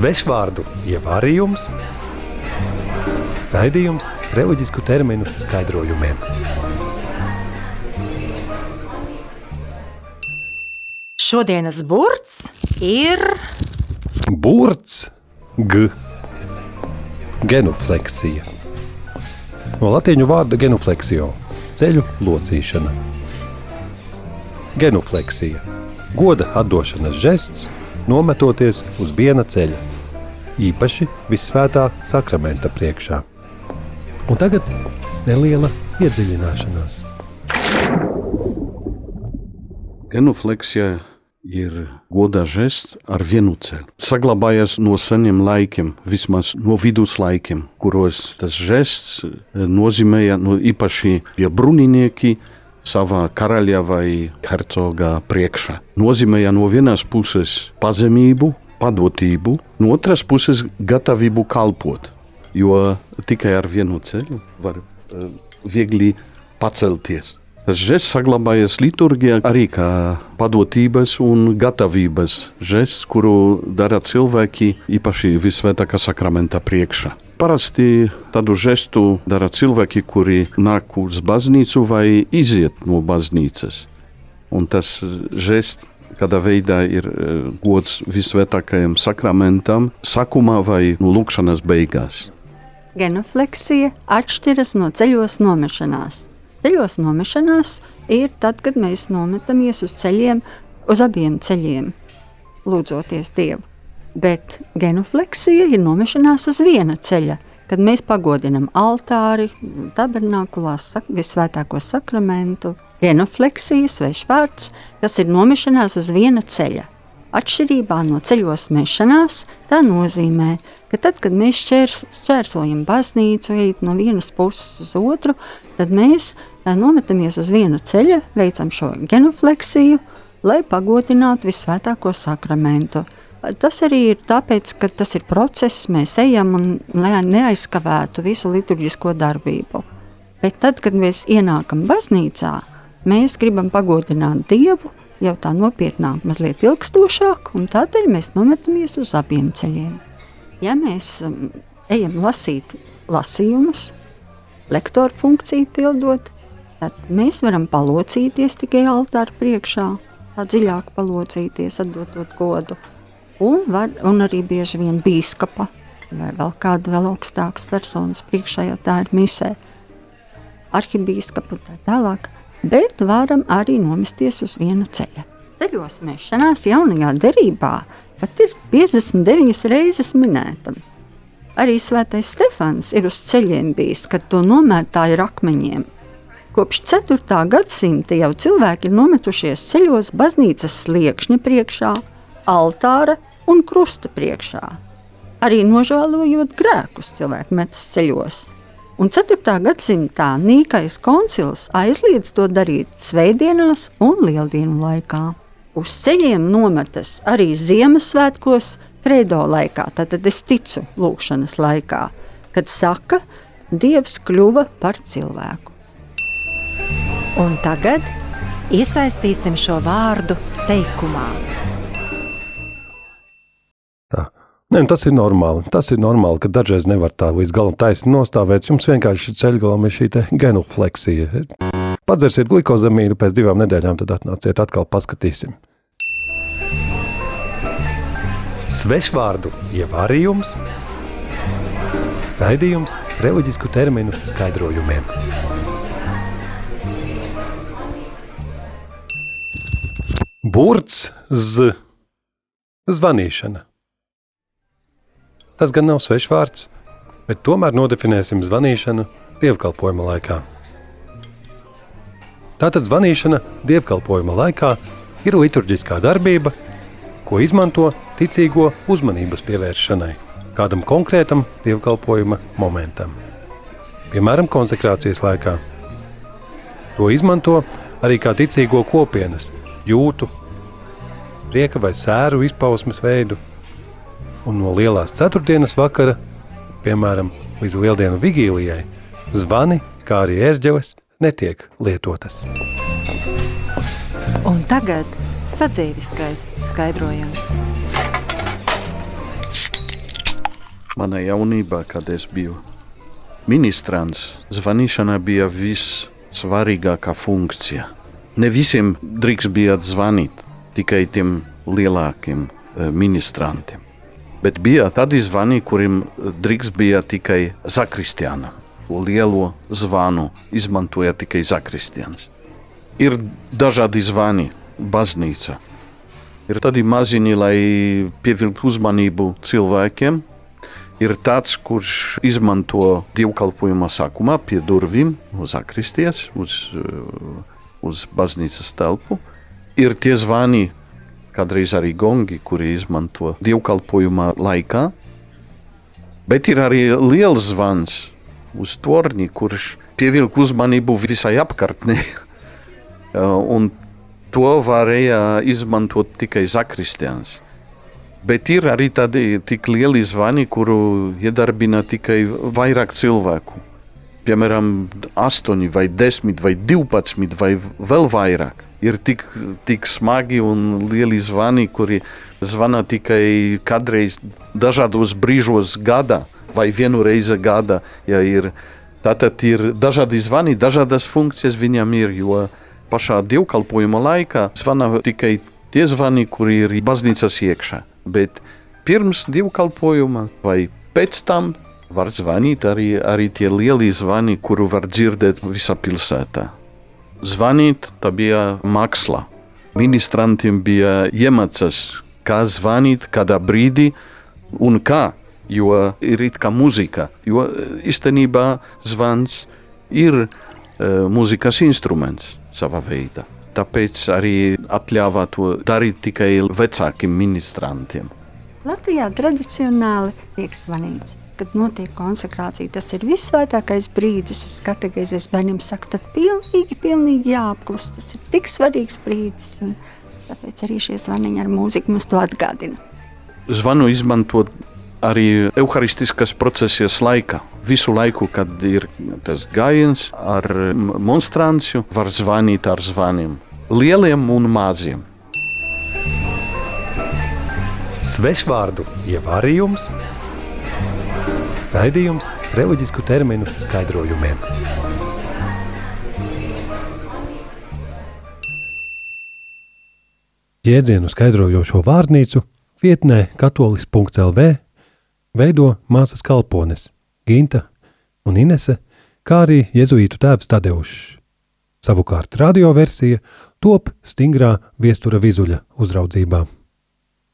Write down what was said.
Svešvārdu ievārījums, raidījums reliģisku terminu skaidrojumiem. Šodienas burts ir Burts, g, genufleksija. No latīņu vārda genufleksio - ceļu locīšana. Genufleksija - goda atdošanas žests, nometoties uz viena ceļa, īpaši visvētā sakramenta priekšā. Un tagad neliela iedziļināšanās. Genufleksija ir godā žests ar vienu ceļu. Saglabājies no seniem laikiem, vismaz no viduslaikiem, kuros tas žests eh, nozīmēja no īpaši pie bruninieki savā karaļa vai hercogā priekšā. Nozīmēja no vienas puses pazemību, padotību, no otras puses gatavību kalpot, jo tikai ar vienu ceļu var uh, viegli pacelties. Tas žests saglabājies liturgijā arī kā padotības un gatavības žests, kuru dara cilvēki īpaši visvētākā sakramenta priekšā. Parasti tādu žestu dara cilvēki, kuri nāk uz baznīcu vai iziet no baznīcas. Un tas žests kādā veidā ir eh, gods visvētākajam sakramentam, sākumā vai no lūkšanas beigās. Genofleksija atšķiras no ceļos nomešanās. Ceļos nomešanās ir tad, kad mēs nometamies uz ceļiem, uz abiem ceļiem, lūdzoties Dievu. Bet genufleksija ir nomešanās uz viena ceļa, kad mēs pagodinam altāri, tabernākulā, sak visvētāko sakramentu. Genufleksija, svešvārds, tas ir nomešanās uz viena ceļa. Atšķirībā no ceļos mešanās, tā nozīmē, ka tad, kad mēs šķērs, šķērsojam baznīcu, ejam no vienas puses uz otru, tad mēs tā, nometamies uz viena ceļa, veicam šo genufleksiju, lai pagodinātu visvētāko sakramentu. Tas arī ir tāpēc, ka tas ir process, mēs ejam un neaizskavētu visu liturģisko darbību. Bet tad, kad mēs ienākam baznīcā, mēs gribam pagodināt Dievu, jau tā nopietnāk, mazliet ilgstošāk, un tādēļ mēs nometamies uz abiem ceļiem. Ja mēs um, ejam lasīt lasījumus, lektora funkciju pildot, tad mēs varam palocīties tikai altāra priekšā, tā dziļāk palocīties, atdotot godu. Un, var, un arī bieži vien bīskapa vai vēl kāda vēl augstākas personas priekšā, ja tā ir misē, arhibīskapa un tā tālāk bet varam arī nomesties uz viena ceļa. Ceļos mešanās jaunajā derībā pat ir 59 reizes minēta. Arī svētais Stefans ir uz ceļiem bijis, kad to nomētāja ar akmeņiem. Kopš 4. gadsimta jau cilvēki ir nometušies ceļos baznīcas sliekšņa priekšā, altāra un krusta priekšā. Arī nožēlojot grēkus, cilvēki metas ceļos un 4. gadsimtā Nīkais koncils aizliedz to darīt svētdienās un lieldienu laikā. Uz ceļiem nometas arī Ziemassvētkos, Kredo laikā, tad es ticu lūkšanas laikā, kad saka, Dievs kļuva par cilvēku. Un tagad iesaistīsim šo vārdu teikumā. Nē, nu, tas ir normāli. Tas ir normāli, ka dažreiz nevar tā līdz galam taisni nostāvēt. Jums vienkārši ceļgalā ir šī genufleksija. Padzersiet glukozamīnu, pēc divām nedēļām tad atnāciet atkal paskatīsim. Svešvārdu ievārījums, raidījums reliģisku terminu skaidrojumiem. Burts z zvanīšana. Tas gan nav svešs vārds, bet tomēr nodefinēsim zvanīšanu dievkalpojuma laikā. Tātad zvanīšana dievkalpojuma laikā ir liturģiskā darbība, ko izmanto ticīgo uzmanības pievēršanai kādam konkrētam dievkalpojuma momentam. Piemēram, konsekrācijas laikā. To izmanto arī kā ticīgo kopienas, jūtu, prieka vai sēru izpausmes veidu un no lielās ceturtdienas vakara, piemēram, līdz lieldienu vigīlijai, zvani, kā arī ērģeles, netiek lietotas. Un tagad sadzīviskais skaidrojums. manā jaunībā, kad es biju ministrants, zvanīšana bija vissvarīgākā funkcija. Ne visiem drīkst bija zvanīt, tikai tiem lielākiem eh, ministrantiem. Bet bija tādi zvani, kuriem drīkst bija tikai zakristiāna. Lielo zvanu izmantoja tikai zakristiāns. Ir dažādi zvani, baznīca. Ir tādi maziņi, lai pievilktu uzmanību cilvēkiem, ir tāds, kurš izmanto dievkalpojuma sākumā pie durvīm, uz akristies, uz, uz baznīcas telpu. Ir tie zvani, kādreiz arī gongi, kuri izmanto dievkalpojuma laikā. Bet ir arī liels zvans uz torni, kurš pievilk uzmanību visai apkārtnē. Un to varēja izmantot tikai zakristians. Bet ir arī tādi tik lieli zvani, kuru iedarbina tikai vairāk cilvēku. Piemēram, 8, vai 10, vai 12, vai vēl vairāk. Ir tik, tik smagi un lieli zvani, kuri zvana tikai kādreiz, dažādos brīžos gada vai vienu reizi gada. Ja ir, tātad ir dažādi zvani, dažādas funkcijas viņam ir. Jo pašā dievkalpojuma laikā zvana tikai tie zvani, kuri ir baznīcas iekšā bet pirms dievkalpojuma vai pēc tam var zvanīt arī, arī tie lielie zvani, kuru var dzirdēt visā pilsētā. Zvanīt tā bija māksla. Ministrantiem bija iemācās, kā zvanīt, kādā brīdī un kā. Jo ir it kā muzika, jo īstenībā zvans ir uh, mūzikas instruments savā veidā. Tāpēc arī atļāvā to darīt tikai vecākiem ministrantiem. Latvijā tradicionāli tiek zvanīts. Kad notiek konsekrācija, tas ir visvētākais brīdis. Es kategorizēju bērniem, saku, tad pilnīgi, pilnīgi jāapklus. Tas ir tik svarīgs brīdis. Un tāpēc arī šie zvaniņi ar mūziku mums to atgādina. Zvanu izmantot arī evaharistiskas procesijas laikā. Visu laiku, kad ir tas gājiens ar monstrāciju, var zvanīt ar zvaniem. Lieliem un maziem. Svešvārdu ievārījums, raidījums reliģisku terminu skaidrojumiem. Jēdzienu skaidrojošo vārnīcu vietnē katolis.lv veido māsas kalpones Ginta un Inese, kā arī jezuītu tēvs Tadeušs. Savukārt radioversija top stingrā viestura vizuļa uzraudzībā.